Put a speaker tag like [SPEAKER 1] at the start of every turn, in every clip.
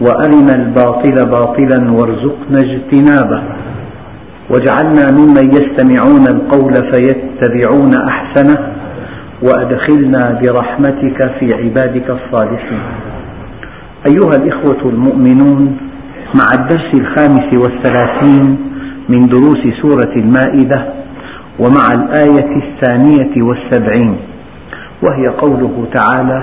[SPEAKER 1] وأرنا الباطل باطلا وارزقنا اجتنابه. واجعلنا ممن يستمعون القول فيتبعون أحسنه وأدخلنا برحمتك في عبادك الصالحين. أيها الإخوة المؤمنون مع الدرس الخامس والثلاثين من دروس سورة المائدة ومع الآية الثانية والسبعين وهي قوله تعالى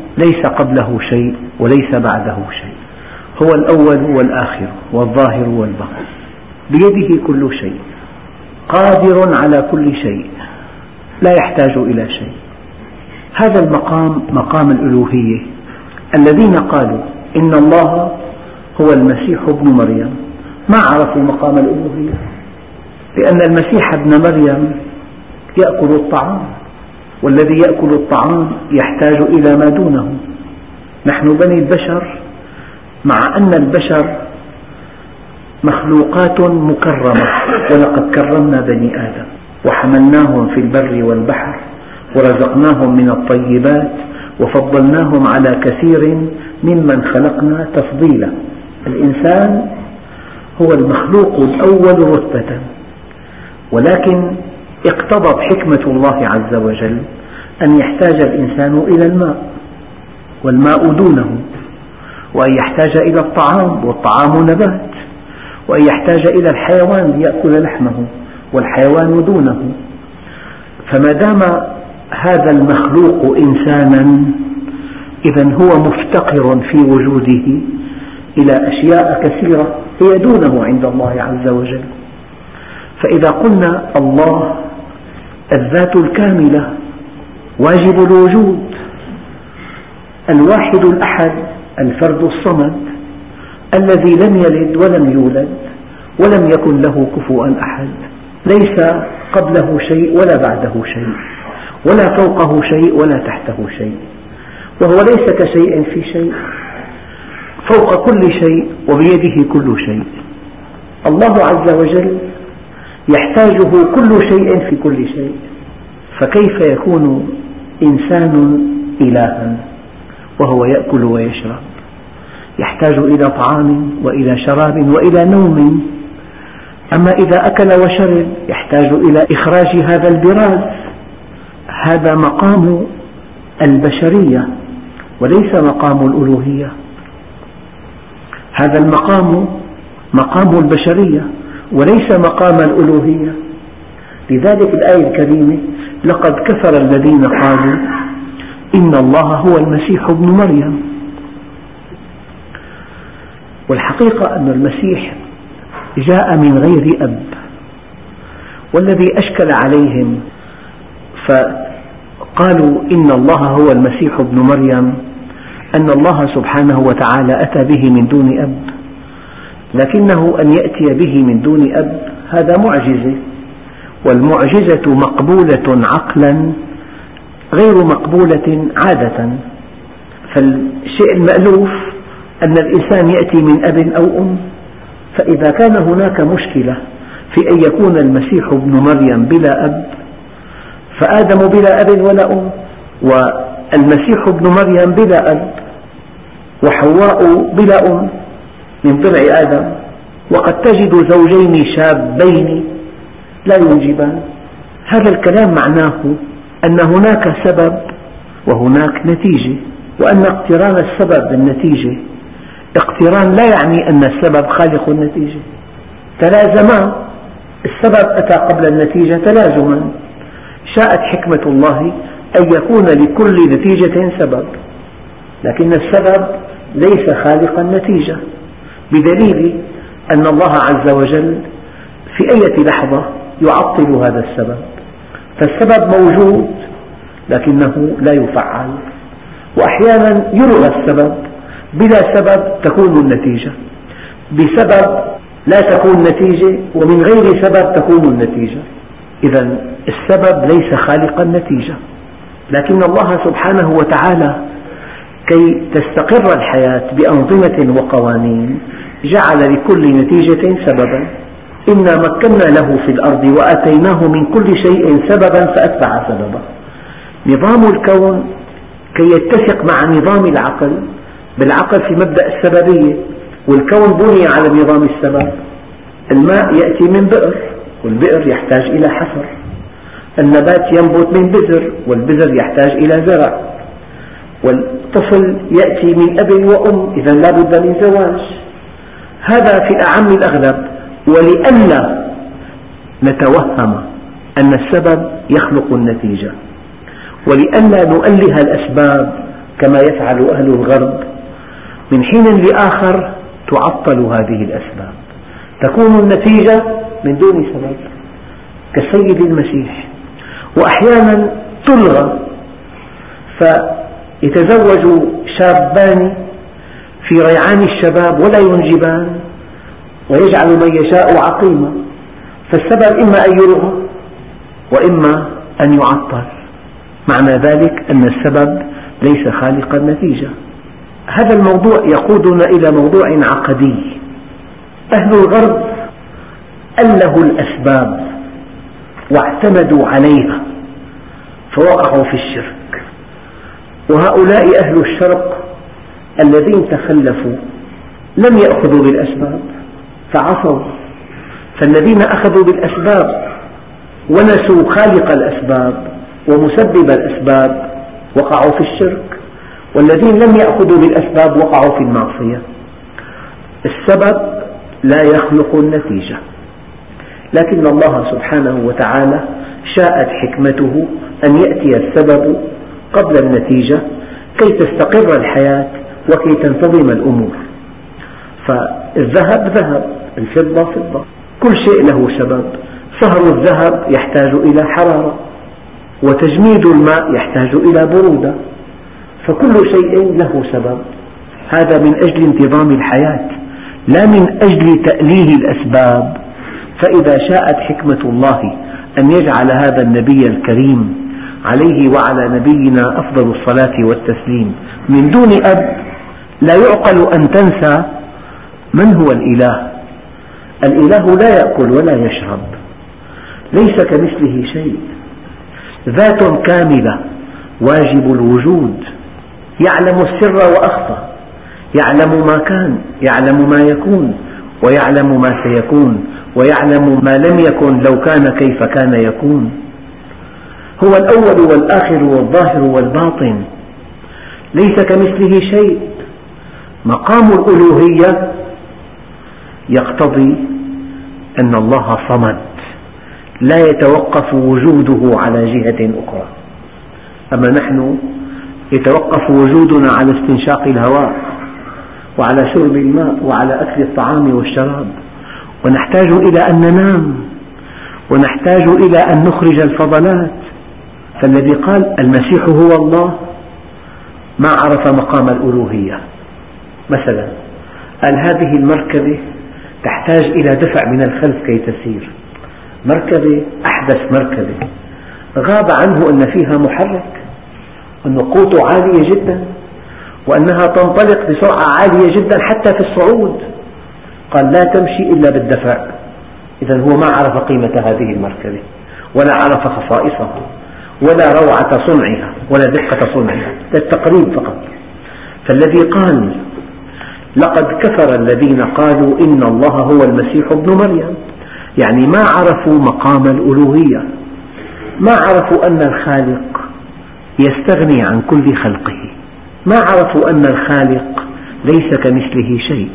[SPEAKER 1] ليس قبله شيء وليس بعده شيء. هو الأول والآخر والظاهر والباطن. بيده كل شيء. قادر على كل شيء. لا يحتاج إلى شيء. هذا المقام مقام الألوهية. الذين قالوا إن الله هو المسيح ابن مريم. ما عرفوا مقام الألوهية؟ لأن المسيح ابن مريم يأكل الطعام. والذي يأكل الطعام يحتاج إلى ما دونه. نحن بني البشر مع أن البشر مخلوقات مكرمة ولقد كرمنا بني آدم وحملناهم في البر والبحر ورزقناهم من الطيبات وفضلناهم على كثير ممن خلقنا تفضيلا. الإنسان هو المخلوق الأول رتبة ولكن اقتضت حكمة الله عز وجل أن يحتاج الإنسان إلى الماء والماء دونه وأن يحتاج إلى الطعام والطعام نبات وأن يحتاج إلى الحيوان ليأكل لحمه والحيوان دونه. فما دام هذا المخلوق إنسانا إذا هو مفتقر في وجوده إلى أشياء كثيرة هي دونه عند الله عز وجل. فإذا قلنا الله الذات الكاملة واجب الوجود الواحد الأحد الفرد الصمد الذي لم يلد ولم يولد ولم يكن له كفوا أحد ليس قبله شيء ولا بعده شيء ولا فوقه شيء ولا تحته شيء وهو ليس كشيء في شيء فوق كل شيء وبيده كل شيء. الله عز وجل يحتاجه كل شيء في كل شيء. فكيف يكون إنسان إلها وهو يأكل ويشرب؟ يحتاج إلى طعام وإلى شراب وإلى نوم. أما إذا أكل وشرب يحتاج إلى إخراج هذا البراز هذا مقام البشرية وليس مقام الألوهية. هذا المقام مقام البشرية. وليس مقام الألوهية لذلك الآية الكريمة لقد كفر الذين قالوا إن الله هو المسيح ابن مريم. والحقيقة أن المسيح جاء من غير أب والذي أشكل عليهم فقالوا إن الله هو المسيح ابن مريم أن الله سبحانه وتعالى أتى به من دون أب. لكنه أن يأتي به من دون أب. هذا معجزة. والمعجزة مقبولة عقلا غير مقبولة عادة. فالشيء المألوف أن الإنسان يأتي من أب أو أم. فإذا كان هناك مشكلة في أن يكون المسيح ابن مريم بلا أب فآدم بلا أب ولا أم والمسيح ابن مريم بلا أب وحواء بلا أم من ضلع آدم وقد تجد زوجين شابين لا ينجبان هذا الكلام معناه أن هناك سبب وهناك نتيجة وأن اقتران السبب بالنتيجة. اقتران لا يعني أن السبب خالق النتيجة. تلازما السبب أتى قبل النتيجة تلازما. شاءت حكمة الله أن يكون لكل نتيجة سبب لكن السبب ليس خالق النتيجة. بدليل أن الله عز وجل في أي لحظة يعطل هذا السبب. فالسبب موجود لكنه لا يفعل. وأحيانا يلغى السبب بلا سبب تكون النتيجة. بسبب لا تكون نتيجة ومن غير سبب تكون النتيجة. إذا السبب ليس خالق النتيجة. لكن الله سبحانه وتعالى كي تستقر الحياة بأنظمة وقوانين جعل لكل نتيجة سببا. إنا مكنا له في الأرض وآتيناه من كل شيء سببا فأتبع سببا نظام الكون كي يتسق مع نظام العقل بالعقل في مبدأ السببية والكون بني على نظام السبب. الماء يأتي من بئر والبئر يحتاج إلى حفر. النبات ينبت من بذر والبذر يحتاج إلى زرع. والطفل يأتي من أب وأم إذا لا بد من زواج. هذا في أعم الأغلب ولئلا نتوهم أن السبب يخلق النتيجة ولئلا نؤله الأسباب كما يفعل أهل الغرب من حين لآخر تعطل هذه الأسباب تكون النتيجة من دون سبب كالسيد المسيح وأحيانا تلغى فيتزوج شابان في ريعان الشباب ولا ينجبان ويجعل من يشاء عقيما فالسبب إما أن يلغى وإما أن يعطل معنى ذلك أن السبب ليس خالق النتيجة هذا الموضوع يقودنا إلى موضوع عقدي أهل الغرب ألهوا الأسباب واعتمدوا عليها فوقعوا في الشرك وهؤلاء أهل الشرق الذين تخلفوا لم يأخذوا بالأسباب فعصوا. فالذين أخذوا بالأسباب ونسوا خالق الأسباب ومسبب الأسباب وقعوا في الشرك والذين لم يأخذوا بالأسباب وقعوا في المعصية. السبب لا يخلق النتيجة لكن الله سبحانه وتعالى شاءت حكمته أن يأتي السبب قبل النتيجة كي تستقر الحياة وكي تنتظم الأمور. فالذهب ذهب الفضة فضة. كل شيء له سبب صهر الذهب يحتاج إلى حرارة. وتجميد الماء يحتاج إلى برودة. فكل شيء له سبب هذا من أجل انتظام الحياة لا من أجل تأليه الأسباب. فإذا شاءت حكمة الله أن يجعل هذا النبي الكريم عليه وعلى نبينا أفضل الصلاة والتسليم. من دون أب لا يعقل أن تنسى من هو الإله. الإله لا يأكل ولا يشرب. ليس كمثله شيء. ذات كاملة واجب الوجود. يعلم السر وأخفى. يعلم ما كان يعلم ما يكون ويعلم ما سيكون ويعلم ما لم يكن لو كان كيف كان يكون. هو الأول والآخر والظاهر والباطن. ليس كمثله شيء. مقام الألوهية يقتضي أن الله صمد. لا يتوقف وجوده على جهة أخرى. أما نحن يتوقف وجودنا على استنشاق الهواء وعلى شرب الماء وعلى أكل الطعام والشراب. ونحتاج إلى أن ننام. ونحتاج إلى أن نخرج الفضلات. فالذي قال المسيح هو الله. ما عرف مقام الألوهية. مثلا قال هذه المركبة تحتاج إلى دفع من الخلف كي تسير. مركبة أحدث مركبة. غاب عنه أن فيها محرك أن قوته عالية جدا وأنها تنطلق بسرعة عالية جدا حتى في الصعود. قال لا تمشي إلا بالدفع. إذا هو ما عرف قيمة هذه المركبة ولا عرف خصائصها. ولا روعة صنعها ولا دقة صنعها للتقريب فقط. فالذي قال لقد كفر الذين قالوا إن الله هو المسيح ابن مريم. يعني ما عرفوا مقام الألوهية. ما عرفوا أن الخالق يستغني عن كل خلقه. ما عرفوا أن الخالق ليس كمثله شيء.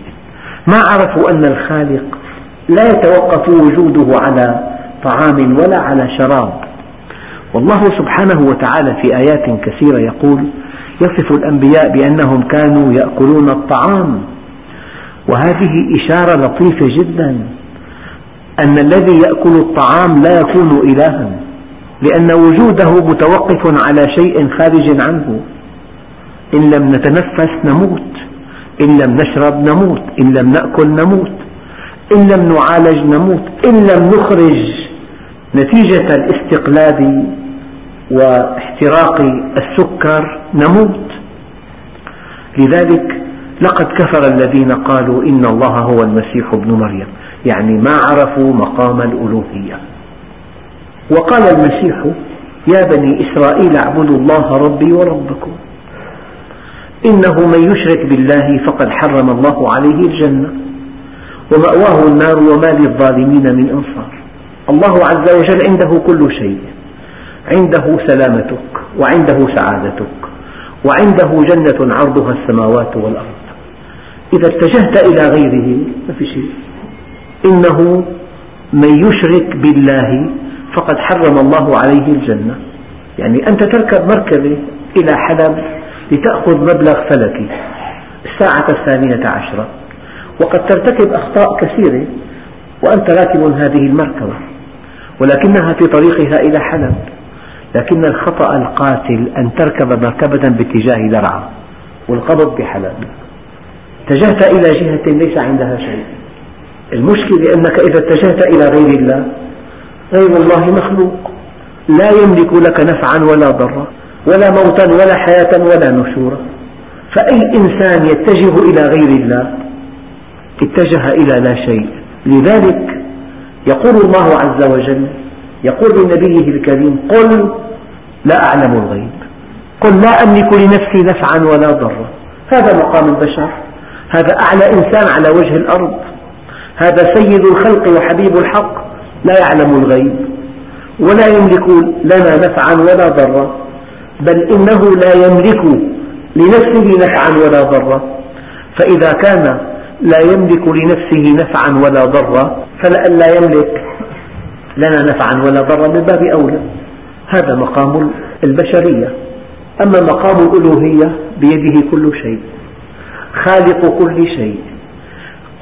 [SPEAKER 1] ما عرفوا أن الخالق لا يتوقف وجوده على طعام ولا على شراب. والله سبحانه وتعالى في آيات كثيرة يقول يصف الأنبياء بأنهم كانوا يأكلون الطعام. وهذه إشارة لطيفة جدا أن الذي يأكل الطعام لا يكون إلها لأن وجوده متوقف على شيء خارج عنه. إن لم نتنفس نموت إن لم نشرب نموت إن لم نأكل نموت إن لم نعالج نموت إن لم نخرج. نتيجة الاستقلاب واحتراق السكر نموت. لذلك لقد كفر الذين قالوا إن الله هو المسيح ابن مريم. يعني ما عرفوا مقام الألوهية. وقال المسيح يا بني إسرائيل اعبدوا الله ربي وربكم. إنه من يشرك بالله فقد حرم الله عليه الجنة. ومأواه النار وما للظالمين من أنصار. الله عز وجل عنده كل شيء. عنده سلامتك وعنده سعادتك وعنده جنة عرضها السماوات والأرض. إذا اتجهت إلى غيره ما في شيء. إنه من يشرك بالله فقد حرم الله عليه الجنة. يعني أنت تركب مركبة إلى حلب لتأخذ مبلغ فلكي. الساعة الثانية عشرة. وقد ترتكب أخطاء كثيرة وأنت راكب هذه المركبة. ولكنها في طريقها إلى حلب. لكن الخطأ القاتل أن تركب مركبة باتجاه درعا والقبض بحلب. اتجهت إلى جهة ليس عندها شيء. المشكلة أنك إذا اتجهت إلى غير الله غير الله مخلوق. لا يملك لك نفعا ولا ضرا ولا موتا ولا حياة ولا نشورا فأي إنسان يتجه إلى غير الله؟ اتجه إلى لا شيء. لذلك يقول الله عز وجل يقول لنبيه الكريم قل لا أعلم الغيب. قل لا أملك لنفسي نفعا ولا ضرا. هذا مقام البشر. هذا أعلى إنسان على وجه الأرض. هذا سيد الخلق وحبيب الحق. لا يعلم الغيب. ولا يملك لنا نفعا ولا ضرا. بل إنه لا يملك لنفسه نفعا ولا ضرا. فإذا كان لا يملك لنفسه نفعا ولا ضرا فلأن لا يملك لنا نفعا ولا ضرا من باب أولى. هذا مقام البشرية. أما مقام الألوهية بيده كل شيء. خالق كل شيء.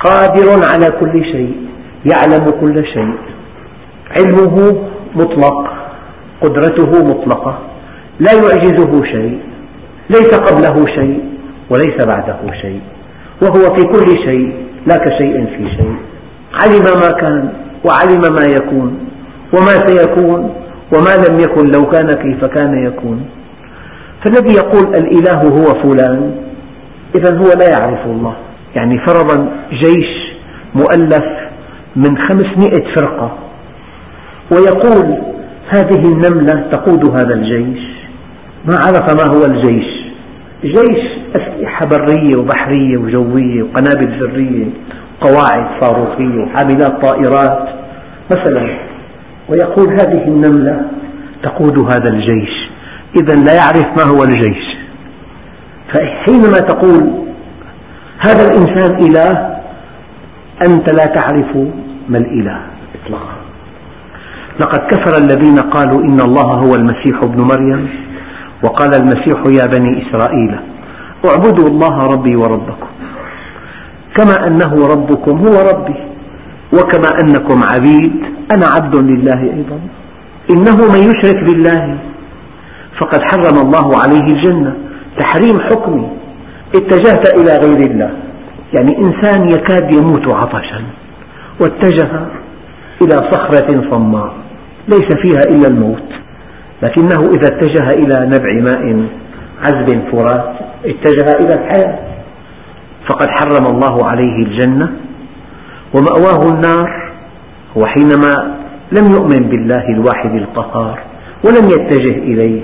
[SPEAKER 1] قادر على كل شيء. يعلم كل شيء. علمه مطلق. قدرته مطلقة. لا يعجزه شيء. ليس قبله شيء. وليس بعده شيء. وهو في كل شيء. لا كشيء في شيء. علم ما كان. وعلم ما يكون وما سيكون وما لم يكن لو كان كيف كان يكون. فالذي يقول الإله هو فلان إذا هو لا يعرف الله. يعني فرضا جيش مؤلف من خمسمئة فرقة ويقول هذه النملة تقود هذا الجيش. ما عرف ما هو الجيش؟ جيش أسلحة برية وبحرية وجوية وقنابل ذرية. قواعد صاروخية وحاملات طائرات مثلا ويقول هذه النملة تقود هذا الجيش. إذا لا يعرف ما هو الجيش. فحينما تقول هذا الإنسان إله أنت لا تعرف ما الإله. إطلاقا. لقد كفر الذين قالوا إن الله هو المسيح ابن مريم وقال المسيح يا بني إسرائيل اعبدوا الله ربي وربكم. كما أنه ربكم هو ربي. وكما أنكم عبيد. أنا عبد لله أيضا. إنه من يشرك بالله. فقد حرم الله عليه الجنة. تحريم حكمي. اتجهت إلى غير الله. يعني إنسان يكاد يموت عطشا. واتجه إلى صخرة صماء. ليس فيها إلا الموت. لكنه إذا اتجه إلى نبع ماء عذب فرات اتجه إلى الحياة. فقد حرم الله عليه الجنة ومأواه النار هو حينما لم يؤمن بالله الواحد القهار ولم يتجه إليه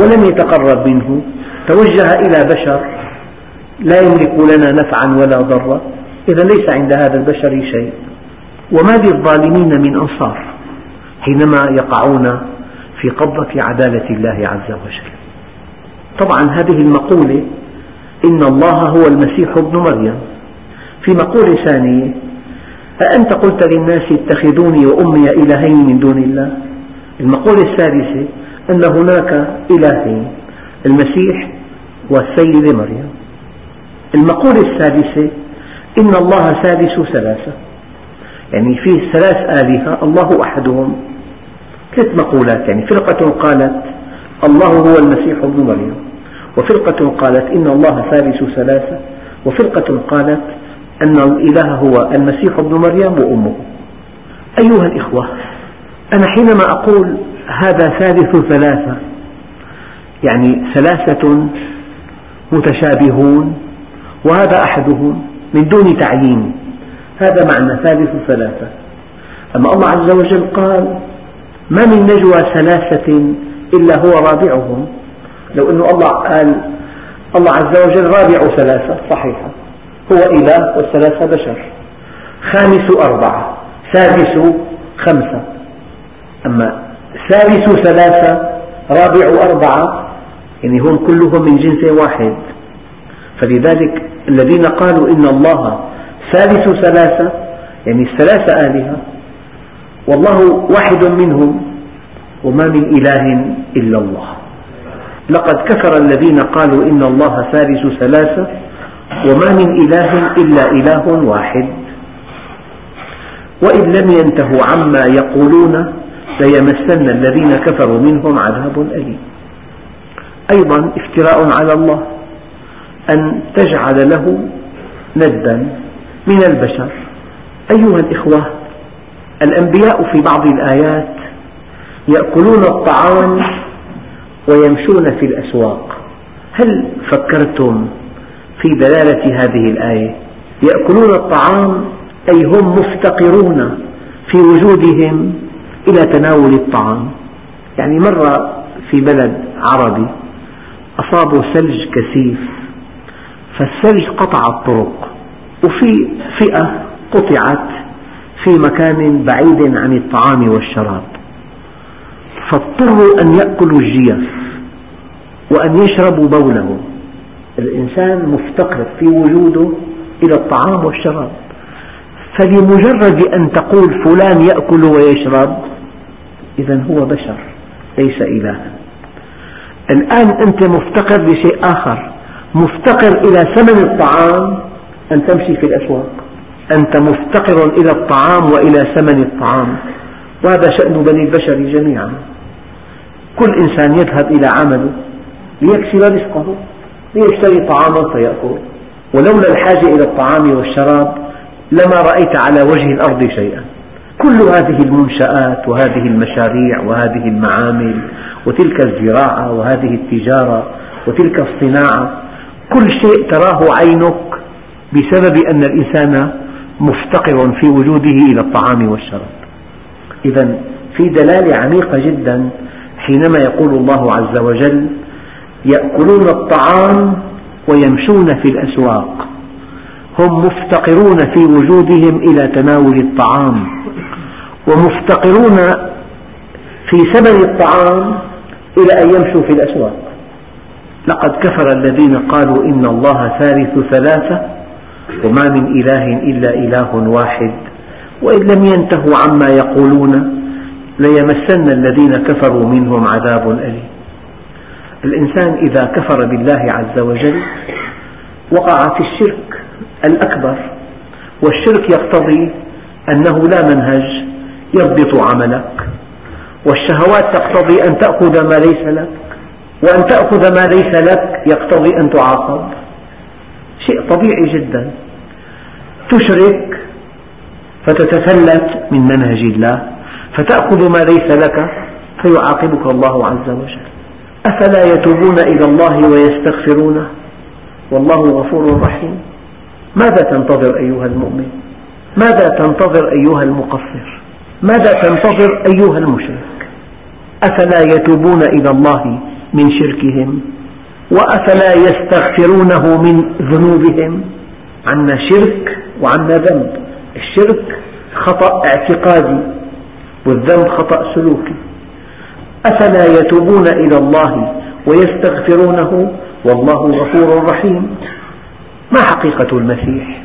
[SPEAKER 1] ولم يتقرب منه توجه إلى بشر لا يملك لنا نفعا ولا ضرا. إذا ليس عند هذا البشر شيء. وما للظالمين من أنصار حينما يقعون في قبضة عدالة الله عز وجل. طبعا هذه المقولة إن الله هو المسيح ابن مريم. في مقولة ثانية أأنت قلت للناس اتخذوني وأمي إلهين من دون الله؟ المقولة الثالثة أن هناك إلهين المسيح والسيدة مريم. المقولة الثالثة إن الله ثالث ثلاثة. يعني فيه ثلاث آلهة الله أحدهم. ثلاث مقولات يعني فرقة قالت الله هو المسيح ابن مريم. وفرقة قالت إن الله ثالث ثلاثة وفرقة قالت أن الإله هو المسيح ابن مريم وأمه. أيها الإخوة أنا حينما أقول هذا ثالث ثلاثة يعني ثلاثة متشابهون وهذا أحدهم من دون تعيين هذا معنى ثالث ثلاثة. أما الله عز وجل قال ما من نجوى ثلاثة إلا هو رابعهم. لو أن الله قال الله عز وجل رابع ثلاثة صحيحة هو إله والثلاثة بشر. خامس أربعة سادس خمسة. أما ثالث ثلاثة رابع أربعة يعني هم كلهم من جنس واحد. فلذلك الذين قالوا إن الله ثالث ثلاثة يعني الثلاثة آلهة والله واحد منهم وما من إله إلا الله. لقد كفر الذين قالوا إن الله ثالث ثلاثة وما من إله إلا إله واحد. وإن لم ينتهوا عما يقولون ليمسن الذين كفروا منهم عذاب أليم. أيضا افتراء على الله أن تجعل له ندا من البشر. أيها الإخوة الأنبياء في بعض الآيات يأكلون الطعام ويمشون في الأسواق. هل فكرتم في دلالة هذه الآية؟ يأكلون الطعام أي هم مفتقرون في وجودهم إلى تناول الطعام. يعني مرة في بلد عربي أصابوا ثلج كثيف فالثلج قطع الطرق وفي فئة قطعت في مكان بعيد عن الطعام والشراب. فاضطروا أن يأكلوا الجيف وأن يشربوا بوله. الإنسان مفتقر في وجوده إلى الطعام والشراب. فلمجرد أن تقول فلان يأكل ويشرب إذا هو بشر ليس إلها. الآن أنت مفتقر لشيء آخر. مفتقر إلى ثمن الطعام أن تمشي في الأسواق. أنت مفتقر إلى الطعام وإلى ثمن الطعام. وهذا شأن بني البشر جميعا. كل إنسان يذهب إلى عمله ليكسب رزقه ليشتري طعاما فيأكل. ولولا الحاجة إلى الطعام والشراب لما رأيت على وجه الأرض شيئا. كل هذه المنشآت وهذه المشاريع وهذه المعامل وتلك الزراعة وهذه التجارة وتلك الصناعة كل شيء تراه عينك بسبب أن الإنسان مفتقر في وجوده إلى الطعام والشراب. إذا في دلالة عميقة جدا حينما يقول الله عز وجل يأكلون الطعام ويمشون في الأسواق. هم مفتقرون في وجودهم إلى تناول الطعام. ومفتقرون في ثمن الطعام إلى أن يمشوا في الأسواق. لقد كفر الذين قالوا إن الله ثالث ثلاثة وما من إله إلا إله واحد. وإن لم ينتهوا عما يقولون ليمسن الذين كفروا منهم عذاب أليم. الإنسان إذا كفر بالله عز وجل وقع في الشرك الأكبر والشرك يقتضي أنه لا منهج يضبط عملك والشهوات تقتضي أن تأخذ ما ليس لك وأن تأخذ ما ليس لك يقتضي أن تعاقب. شيء طبيعي جدا. تشرك فتتفلت من منهج الله. فتأخذ ما ليس لك فيعاقبك الله عز وجل. أفلا يتوبون إلى الله ويستغفرونه؟ والله غفور رحيم. ماذا تنتظر أيها المؤمن؟ ماذا تنتظر أيها المقصر؟ ماذا تنتظر أيها المشرك؟ أفلا يتوبون إلى الله من شركهم؟ وأفلا يستغفرونه من ذنوبهم؟ عنا شرك وعنا ذنب. الشرك خطأ اعتقادي. والذنب خطأ سلوكي. أفلا يتوبون إلى الله ويستغفرونه والله غفور رحيم. ما حقيقة المسيح؟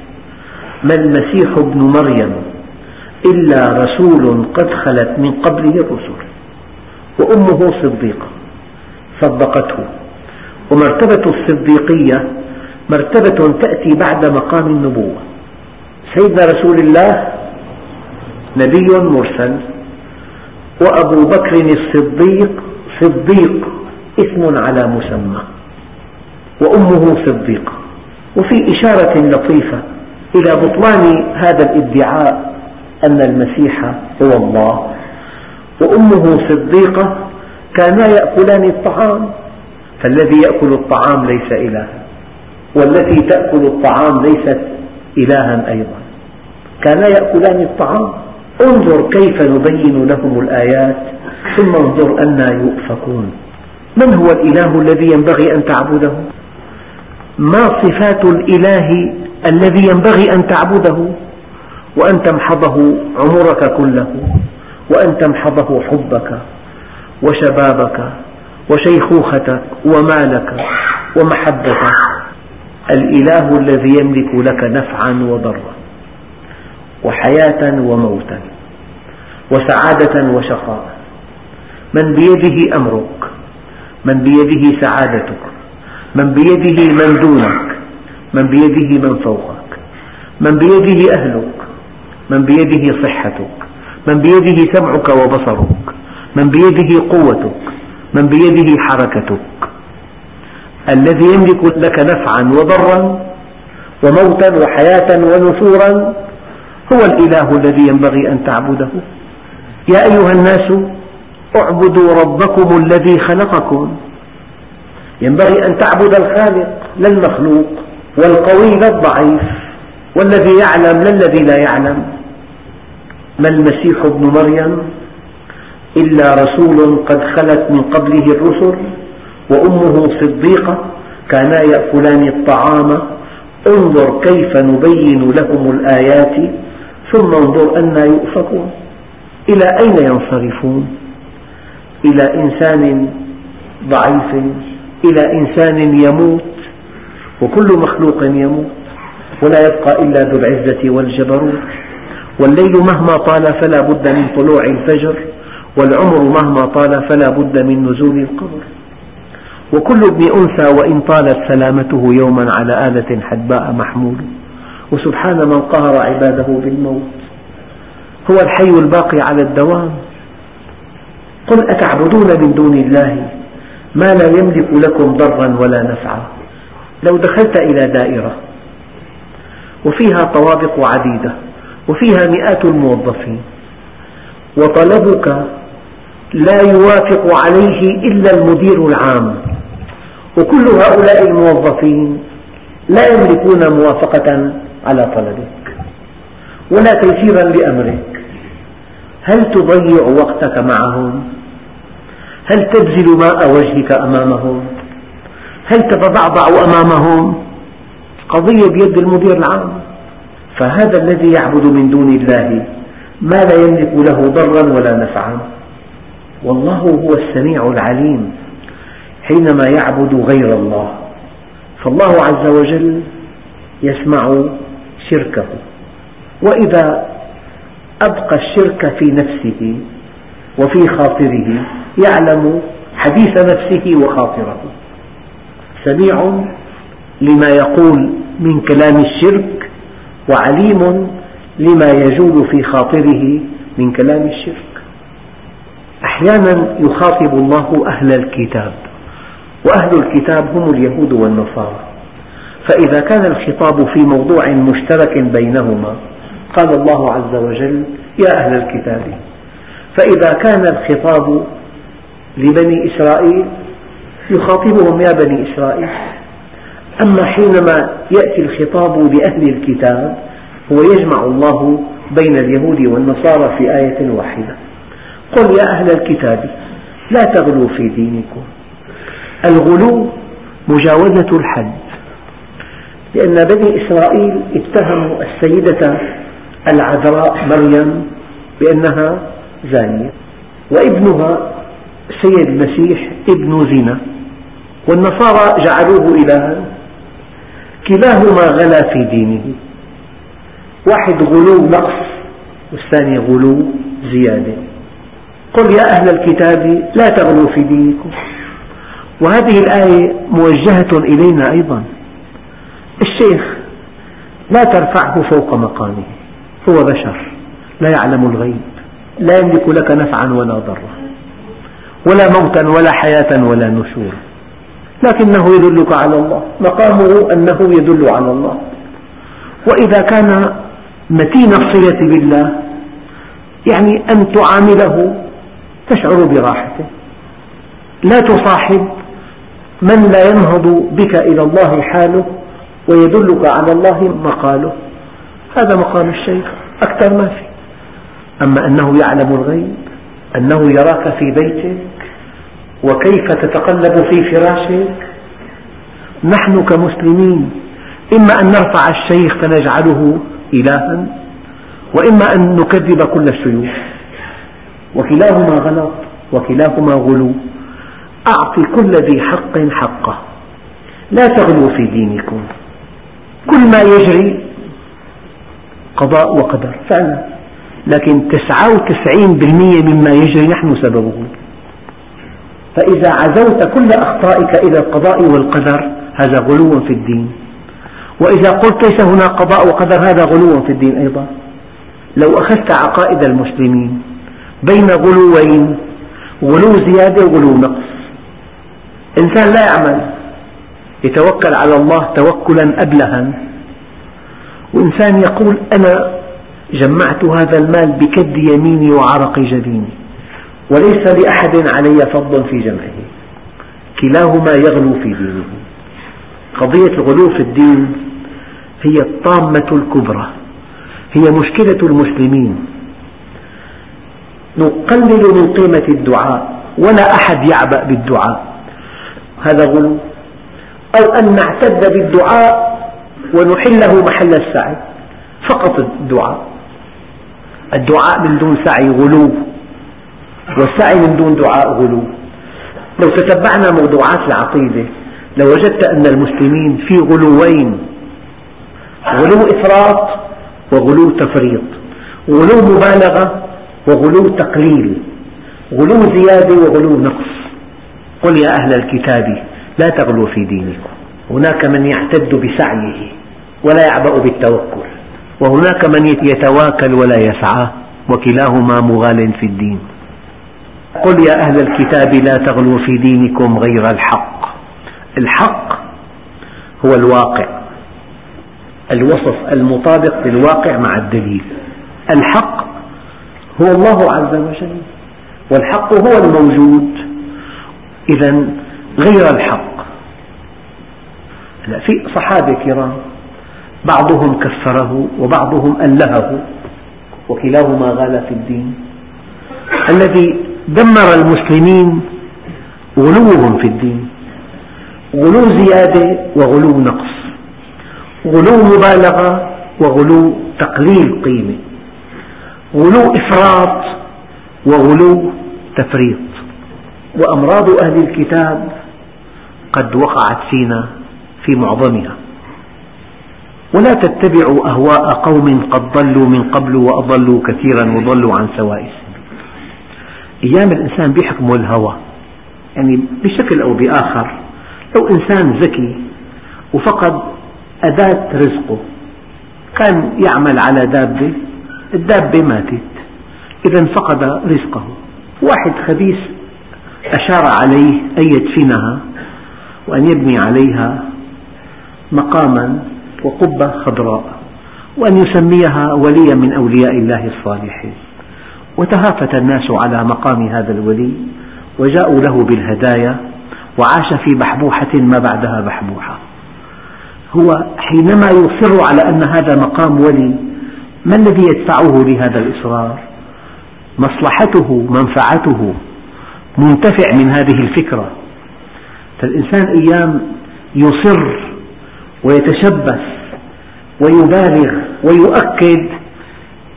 [SPEAKER 1] ما المسيح ابن مريم إلا رسول قد خلت من قبله الرسل وأمه صديقة صدقته. ومرتبة الصديقية مرتبة تأتي بعد مقام النبوة. سيدنا رسول الله نبي مرسل. وأبو بكر الصديق صديق اسم على مسمى وأمه صديقة. وفي إشارة لطيفة إلى بطلان هذا الادعاء أن المسيح هو الله. وأمه صديقة كانا يأكلان الطعام. فالذي يأكل الطعام ليس إلها والتي تأكل الطعام ليست إلها أيضا. كانا يأكلان الطعام. انظر كيف نبين لهم الآيات ثم انظر أنى يؤفكون. من هو الإله الذي ينبغي أن تعبده؟ ما صفات الإله الذي ينبغي أن تعبده؟ وأن تمحضه عمرك كله وأن تمحضه حبك وشبابك وشيخوختك ومالك ومحبتك. الإله الذي يملك لك نفعا وضرا وحياة وموتا. وسعادة وشقاء. من بيده أمرك من بيده سعادتك من بيده من دونك من بيده من فوقك من بيده أهلك من بيده صحتك من بيده سمعك وبصرك من بيده قوتك من بيده حركتك. الذي يملك لك نفعا وضرا وموتا وحياة ونشورا هو الإله الذي ينبغي أن تعبده. يا أيها الناس اعبدوا ربكم الذي خلقكم. ينبغي أن تعبد الخالق لا المخلوق والقوي لا الضعيف والذي يعلم لا الذي لا يعلم. ما المسيح ابن مريم؟ إلا رسول قد خلت من قبله الرسل وأمه صديقة كانا يأكلان الطعام. انظر كيف نبين لهم الآيات ثم انظر أنى يؤفكون. إلى أين ينصرفون؟ إلى إنسان ضعيف إلى إنسان يموت وكل مخلوق يموت ولا يبقى إلا ذو العزة والجبروت. والليل مهما طال فلا بد من طلوع الفجر والعمر مهما طال فلا بد من نزول القبر. وكل ابن أنثى وإن طالت سلامته يوما على آلة حدباء محمول وسبحان من قهر عباده بالموت. هو الحي الباقي على الدوام. قل أتعبدون من دون الله؟ ما لا يملك لكم ضرا ولا نفعا. لو دخلت إلى دائرة وفيها طوابق عديدة وفيها مئات الموظفين وطلبك لا يوافق عليه إلا المدير العام. وكل هؤلاء الموظفين لا يملكون موافقة على طلبك ولا تيسيرا لأمرك هل تضيع وقتك معهم؟ هل تبذل ماء وجهك أمامهم؟ هل تتضعضع أمامهم؟ قضية بيد المدير العام فهذا الذي يعبد من دون الله ما لا يملك له ضرا ولا نفعا والله هو السميع العليم حينما يعبد غير الله فالله عز وجل يسمع شركه وإذا أبقى الشرك في نفسه وفي خاطره يعلم حديث نفسه وخاطره سميع لما يقول من كلام الشرك وعليم لما يجول في خاطره من كلام الشرك. أحيانا يخاطب الله أهل الكتاب وأهل الكتاب هم اليهود والنصارى. فإذا كان الخطاب في موضوع مشترك بينهما قال الله عز وجل يا أهل الكتاب فإذا كان الخطاب لبني إسرائيل يخاطبهم يا بني إسرائيل أما حينما يأتي الخطاب لأهل الكتاب هو يجمع الله بين اليهود والنصارى في آية واحدة قل يا أهل الكتاب لا تغلوا في دينكم. الغلو مجاوزة الحد لأن بني إسرائيل اتهموا السيدة العذراء مريم بأنها زانية وابنها سيد المسيح ابن زنا والنصارى جعلوه إلها. كلاهما غلا في دينه. واحد غلو نقص والثاني غلو زيادة. قل يا أهل الكتاب لا تغلوا في دينكم. وهذه الآية موجهة إلينا أيضا. الشيخ لا ترفعه فوق مقامه. هو بشر لا يعلم الغيب لا يملك لك نفعا ولا ضرا ولا موتا ولا حياة ولا نشورا لكنه يدلك على الله مقامه أنه يدل على الله. وإذا كان متين الصلة بالله يعني أن تعامله تشعر براحته. لا تصاحب من لا ينهض بك إلى الله حاله ويدلك على الله مقاله. هذا مقام الشيخ أكثر ما في. أما أنه يعلم الغيب أنه يراك في بيتك وكيف تتقلب في فراشك نحن كمسلمين إما أن نرفع الشيخ فنجعله إلها وإما أن نكذب كل الشيوخ وكلاهما غلط وكلاهما غلو. أعط كل ذي حق حقه. لا تغلوا في دينكم. كل ما يجري قضاء وقدر. فعلا. لكن تسعة وتسعين بالمئة مما يجري نحن سببه. فإذا عزوت كل أخطائك إلى القضاء والقدر هذا غلو في الدين. وإذا قلت ليس هناك قضاء وقدر هذا غلو في الدين أيضا. لو أخذت عقائد المسلمين بين غلوين غلو زيادة وغلو نقص. إنسان لا يعمل. يتوكل على الله توكلا أبلها. وإنسان يقول أنا جمعت هذا المال بكد يميني وعرق جبيني وليس لأحد علي فضل في جمعه. كلاهما يغلو في دينه. قضية الغلو في الدين هي الطامة الكبرى هي مشكلة المسلمين. نقلل من قيمة الدعاء ولا أحد يعبأ بالدعاء. هذا غلو. أو أن نعتد بالدعاء ونحله محل السعي. فقط الدعاء. الدعاء من دون سعي غلو. والسعي من دون دعاء غلو. لو تتبعنا موضوعات العقيدة لوجدت أن المسلمين في غلوين. غلو إفراط وغلو تفريط. غلو مبالغة وغلو تقليل. غلو زيادة وغلو نقص. قل يا أهل الكتاب لا تغلوا في دينكم. هناك من يعتد بسعيه. ولا يعبأ بالتوكل. وهناك من يتواكل ولا يسعى وكلاهما مغال في الدين. قل يا أهل الكتاب لا تغلوا في دينكم غير الحق. الحق هو الواقع. الوصف المطابق للواقع مع الدليل. الحق هو الله عز وجل والحق هو الموجود. إذا غير الحق. في صحابة كرام بعضهم كفره وبعضهم ألهه وكلاهما غال في الدين. الذي دمر المسلمين غلوهم في الدين. غلو زيادة وغلو نقص. غلو مبالغة وغلو تقليل قيمة. غلو إفراط وغلو تفريط. وأمراض أهل الكتاب قد وقعت فينا في معظمها. ولا تتبعوا أهواء قوم قد ضلوا من قبل وأضلوا كثيرا وضلوا عن سواء. السبيل أيام الإنسان بيحكمه الهوى يعني بشكل أو بآخر لو إنسان ذكي وفقد أداة رزقه كان يعمل على دابة الدابة ماتت إذا فقد رزقه. واحد خبيث أشار عليه أن يدفنها وأن يبني عليها مقاما وقبة خضراء وأن يسميها وليا من أولياء الله الصالحين. وتهافت الناس على مقام هذا الولي وجاءوا له بالهدايا وعاش في بحبوحة ما بعدها بحبوحة هو حينما يصر على أن هذا مقام ولي ما الذي يدفعه لهذا الإصرار؟ مصلحته منفعته منتفع من هذه الفكرة. فالإنسان أيام يصر ويتشبث ويبالغ ويؤكد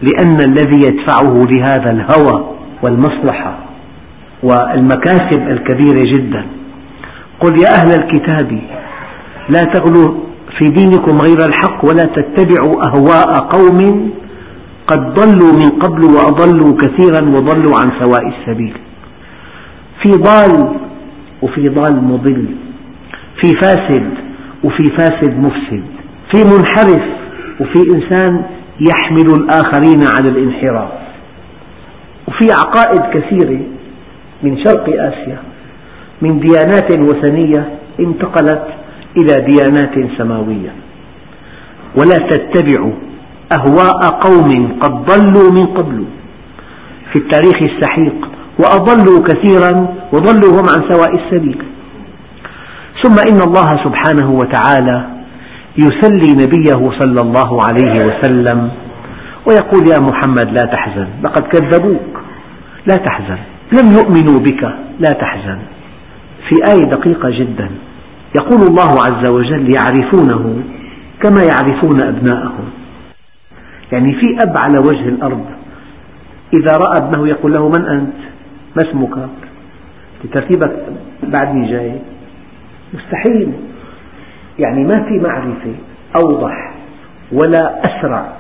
[SPEAKER 1] لأن الذي يدفعه لهذا الهوى والمصلحة والمكاسب الكبيرة جدا. قل يا أهل الكتاب لا تغلوا في دينكم غير الحق ولا تتبعوا أهواء قوم قد ضلوا من قبل وأضلوا كثيرا وضلوا عن سواء السبيل. في ضال وفي ضال مضل في فاسد وفي فاسد مفسد في منحرف وفي إنسان يحمل الآخرين على الانحراف. وفي عقائد كثيرة من شرق آسيا من ديانات وثنية انتقلت إلى ديانات سماوية. ولا تتبعوا أهواء قوم قد ضلوا من قبل. في التاريخ السحيق وأضلوا كثيرا وضلوا هم عن سواء السبيل. ثم إن الله سبحانه وتعالى يسلي نبيه صلى الله عليه وسلم ويقول يا محمد لا تحزن لقد كذبوك لا تحزن لم يؤمنوا بك لا تحزن. في آية دقيقة جدا يقول الله عز وجل يعرفونه كما يعرفون أبناءهم. يعني في أب على وجه الأرض إذا رأى ابنه يقول له من أنت؟ ما اسمك؟ ترتيبك بعدني جاي. مستحيل. يعني ما في معرفة أوضح ولا أسرع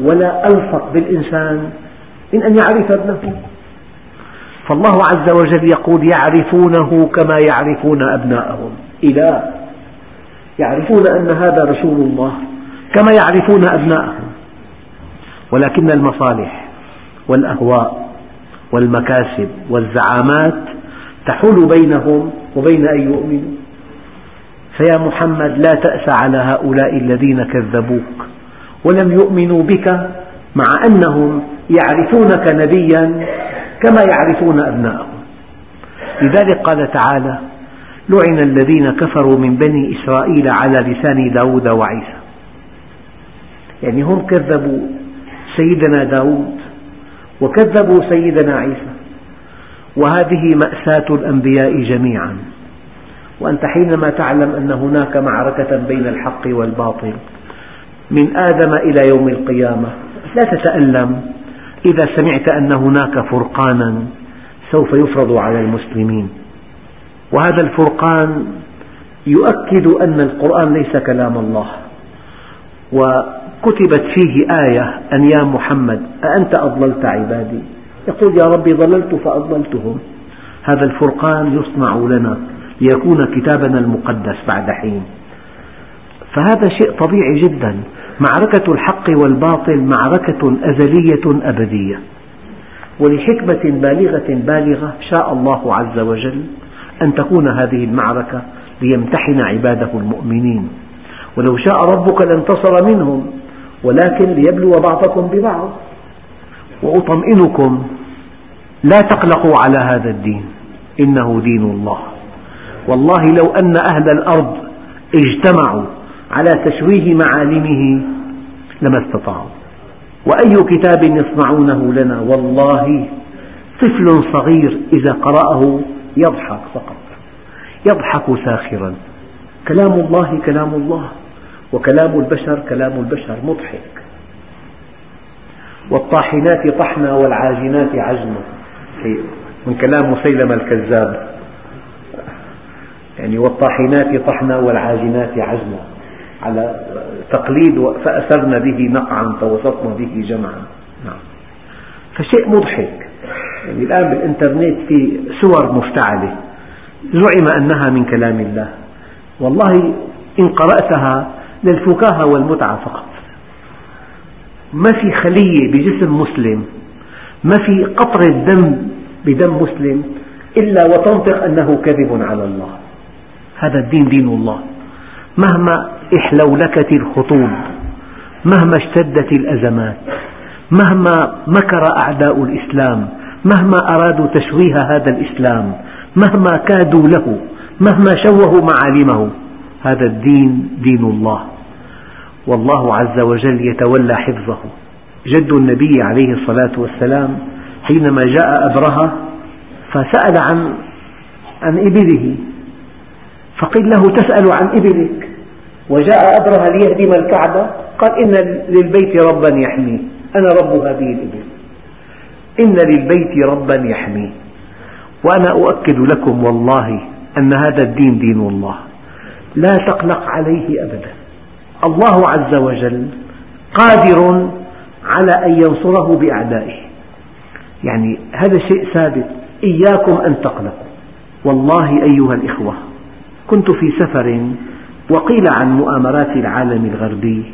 [SPEAKER 1] ولا ألصق بالإنسان من أن يعرف ابنه. فالله عز وجل يقول يعرفونه كما يعرفون أبناءهم. إله يعرفون أن هذا رسول الله كما يعرفون أبناءهم. ولكن المصالح والأهواء والمكاسب والزعامات تحول بينهم وبين أن يؤمنوا. فيا محمد لا تأس على هؤلاء الذين كذبوك. ولم يؤمنوا بك مع أنهم يعرفونك نبيا كما يعرفون أبناءهم. لذلك قال تعالى لعن الذين كفروا من بني إسرائيل على لسان داود وعيسى. يعني هم كذبوا سيدنا داود وكذبوا سيدنا عيسى. وهذه مأساة الأنبياء جميعا. وأنت حينما تعلم أن هناك معركة بين الحق والباطل من آدم إلى يوم القيامة لا تتألم. إذا سمعت أن هناك فرقانا سوف يفرض على المسلمين. وهذا الفرقان يؤكد أن القرآن ليس كلام الله. وكتبت فيه آية أن يا محمد أأنت أضللت عبادي؟ يقول يا ربي ضللت فأضللتهم. هذا الفرقان يصنع لنا. ليكون كتابنا المقدس بعد حين. فهذا شيء طبيعي جدا. معركة الحق والباطل معركة أزلية أبدية. ولحكمة بالغة بالغة شاء الله عز وجل أن تكون هذه المعركة ليمتحن عباده المؤمنين. ولو شاء ربك لانتصر منهم ولكن ليبلو بعضكم ببعض. وأطمئنكم لا تقلقوا على هذا الدين. إنه دين الله. والله لو أن أهل الأرض اجتمعوا على تشويه معالمه لما استطاعوا. وأي كتاب يصنعونه لنا والله طفل صغير إذا قرأه يضحك فقط يضحك ساخرا. كلام الله كلام الله وكلام البشر كلام البشر مضحك. والطاحنات طحنا والعاجنات عجنا من كلام مسيلمة الكذاب. يعني والطاحنات طحنا والعاجنات عجنا. على تقليد فأسرن به نقعا فوسطن به جمعا. نعم. فشيء مضحك. يعني الآن بالإنترنت في سور مفتعلة. زعم أنها من كلام الله. والله إن قرأتها للفكاهة والمتعة فقط. ما في خلية بجسم مسلم. ما في قطرة دم بدم مسلم إلا وتنطق أنه كذب على الله. هذا الدين دين الله. مهما إحلولكت الخطوب مهما اشتدت الأزمات مهما مكر أعداء الإسلام مهما أرادوا تشويه هذا الإسلام مهما كادوا له مهما شوهوا معالمه هذا الدين دين الله. والله عز وجل يتولى حفظه. جد النبي عليه الصلاة والسلام حينما جاء أبرهة فسأل عن عن إبله. فقيل له تسأل عن إبلك. وجاء أبرهة ليهدم الكعبة؟ قال إن للبيت ربا يحميه أنا رب هذه الإبل. إن للبيت ربا يحميه وأنا أؤكد لكم والله أن هذا الدين دين الله. لا تقلق عليه أبدا. الله عز وجل قادر على أن ينصره بأعدائه. يعني هذا شيء ثابت. إياكم أن تقلقوا. والله أيها الإخوة. كنت في سفر وقيل عن مؤامرات العالم الغربي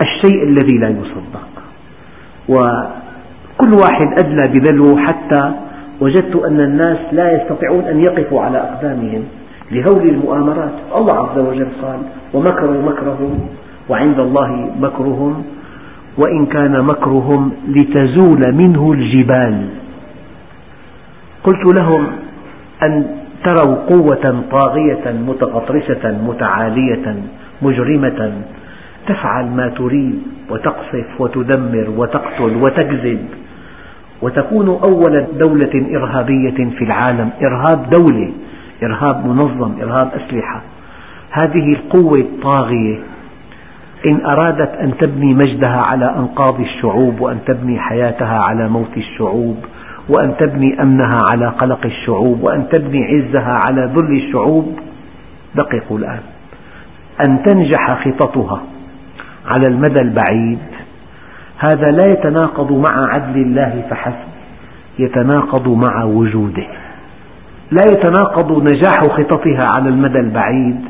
[SPEAKER 1] الشيء الذي لا يصدق. وكل واحد أدلى بدلو حتى وجدت أن الناس لا يستطيعون أن يقفوا على أقدامهم لهول المؤامرات. الله عز وجل قال ومكروا مكرهم وعند الله مكرهم وإن كان مكرهم لتزول منه الجبال. قلت لهم أن تروا قوة طاغية متغطرسة متعالية مجرمة. تفعل ما تريد وتقصف وتدمر وتقتل وتكذب وتكون أول دولة إرهابية في العالم. إرهاب دولة إرهاب منظم إرهاب أسلحة. هذه القوة الطاغية إن أرادت أن تبني مجدها على أنقاض الشعوب وأن تبني حياتها على موت الشعوب وأن تبني أمنها على قلق الشعوب وأن تبني عزها على ذل الشعوب. دققوا الآن. أن تنجح خططها على المدى البعيد. هذا لا يتناقض مع عدل الله فحسب يتناقض مع وجوده. لا يتناقض نجاح خططها على المدى البعيد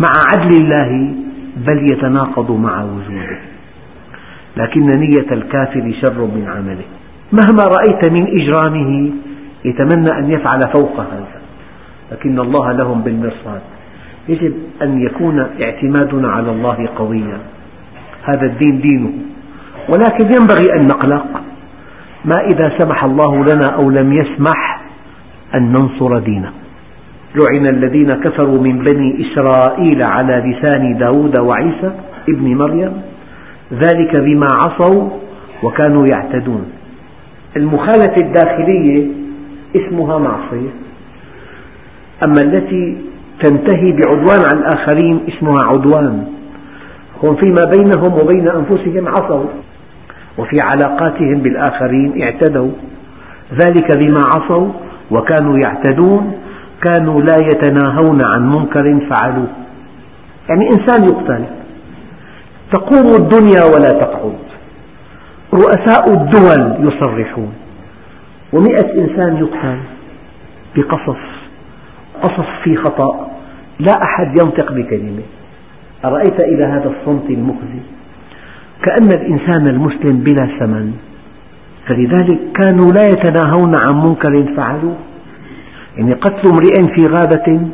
[SPEAKER 1] مع عدل الله بل يتناقض مع وجوده. لكن نية الكافر شر من عمله. مهما رأيت من إجرامه يتمنى أن يفعل فوق هذا. لكن الله لهم بالمرصاد. يجب أن يكون اعتمادنا على الله قويا. هذا الدين دينه. ولكن ينبغي أن نقلق. ما إذا سمح الله لنا أو لم يسمح أن ننصر دينه. لعن الذين كفروا من بني إسرائيل على لسان داود وعيسى ابن مريم. ذلك بما عصوا وكانوا يعتدون. المخالفة الداخلية اسمها معصية. أما التي تنتهي بعدوان على الآخرين اسمها عدوان. هم فيما بينهم وبين أنفسهم عصوا وفي علاقاتهم بالآخرين اعتدوا. ذلك بما عصوا وكانوا يعتدون كانوا لا يتناهون عن منكر فعلوه. يعني إنسان يقتل تقوم الدنيا ولا تقعد. رؤساء الدول يصرحون. ومئة إنسان يقتل بقصف قصف في خطأ. لا أحد ينطق بكلمة. أرأيت إلى هذا الصمت المخزي؟ كأن الإنسان المسلم بلا ثمن. فلذلك كانوا لا يتناهون عن منكر فعلوه. يعني قتل امرئ في غابة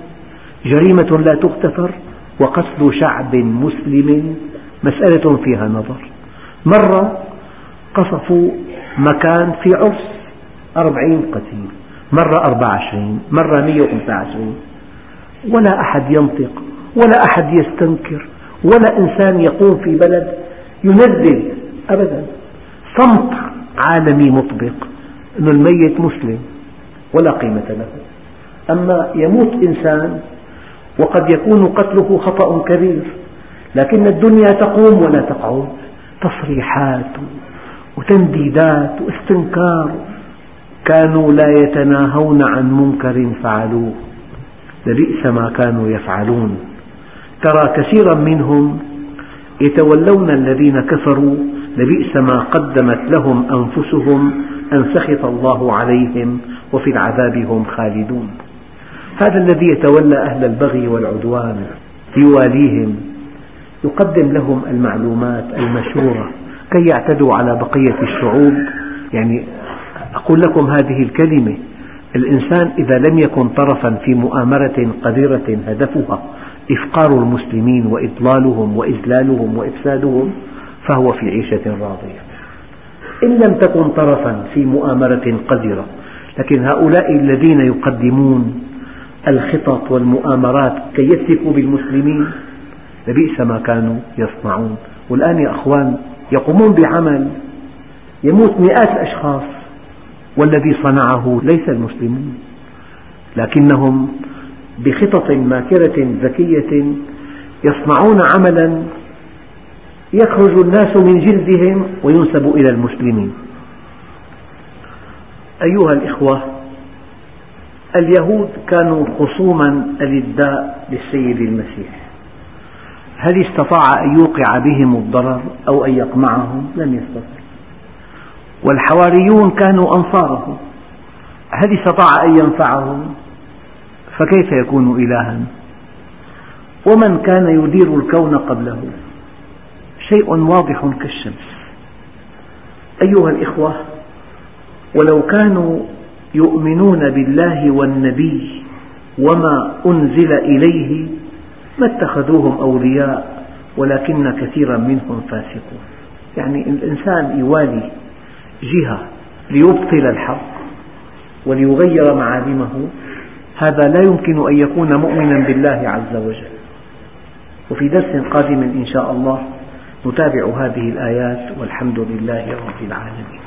[SPEAKER 1] جريمة لا تغتفر وقتل شعب مسلم مسألة فيها نظر. مرة قصفوا مكان في عرس أربعين قتيل مرة أربعة وعشرين مرة مئة وخمسة وعشرين. ولا أحد ينطق ولا أحد يستنكر ولا إنسان يقوم في بلد يندد أبدا. صمت عالمي مطبق أن الميت مسلم ولا قيمة له. أما يموت إنسان وقد يكون قتله خطأ كبير لكن الدنيا تقوم ولا تقعد. تصريحات وتنديدات واستنكار. كانوا لا يتناهون عن منكر فعلوه. لبئس ما كانوا يفعلون. ترى كثيرا منهم يتولون الذين كفروا. لبئس ما قدمت لهم أنفسهم أن سخط الله عليهم وفي العذاب هم خالدون. هذا الذي يتولى أهل البغي والعدوان يواليهم يقدم لهم المعلومات المشورة كي يعتدوا على بقية الشعوب. يعني أقول لكم هذه الكلمة. الإنسان إذا لم يكن طرفا في مؤامرة قذرة هدفها إفقار المسلمين وإضلالهم وإذلالهم وإفسادهم فهو في عيشة راضية. إن لم تكن طرفا في مؤامرة قذرة لكن هؤلاء الذين يقدمون الخطط والمؤامرات كي يسلكوا بالمسلمين لبئس ما كانوا يصنعون. والآن يا أخوان يقومون بعمل يموت مئات الأشخاص والذي صنعه ليس المسلمون لكنهم بخطط ماكرة ذكية يصنعون عملا يخرج الناس من جلدهم وينسب إلى المسلمين. أيها الإخوة اليهود كانوا خصوما ألداء للسيد المسيح. هل استطاع أن يوقع بهم الضرر أو أن يقمعهم؟ لم يستطع. والحواريون كانوا أنصاره هل استطاع أن ينفعهم؟ فكيف يكون إلها؟ ومن كان يدير الكون قبله؟ شيء واضح كالشمس. أيها الإخوة ولو كانوا يؤمنون بالله والنبي وما أنزل إليه ما اتخذوهم أولياء ولكن كثيرا منهم فاسقون. يعني الإنسان يوالي جهة ليبطل الحق وليغير معالمه. هذا لا يمكن أن يكون مؤمنا بالله عز وجل. وفي درس قادم إن شاء الله نتابع هذه الآيات والحمد لله رب العالمين.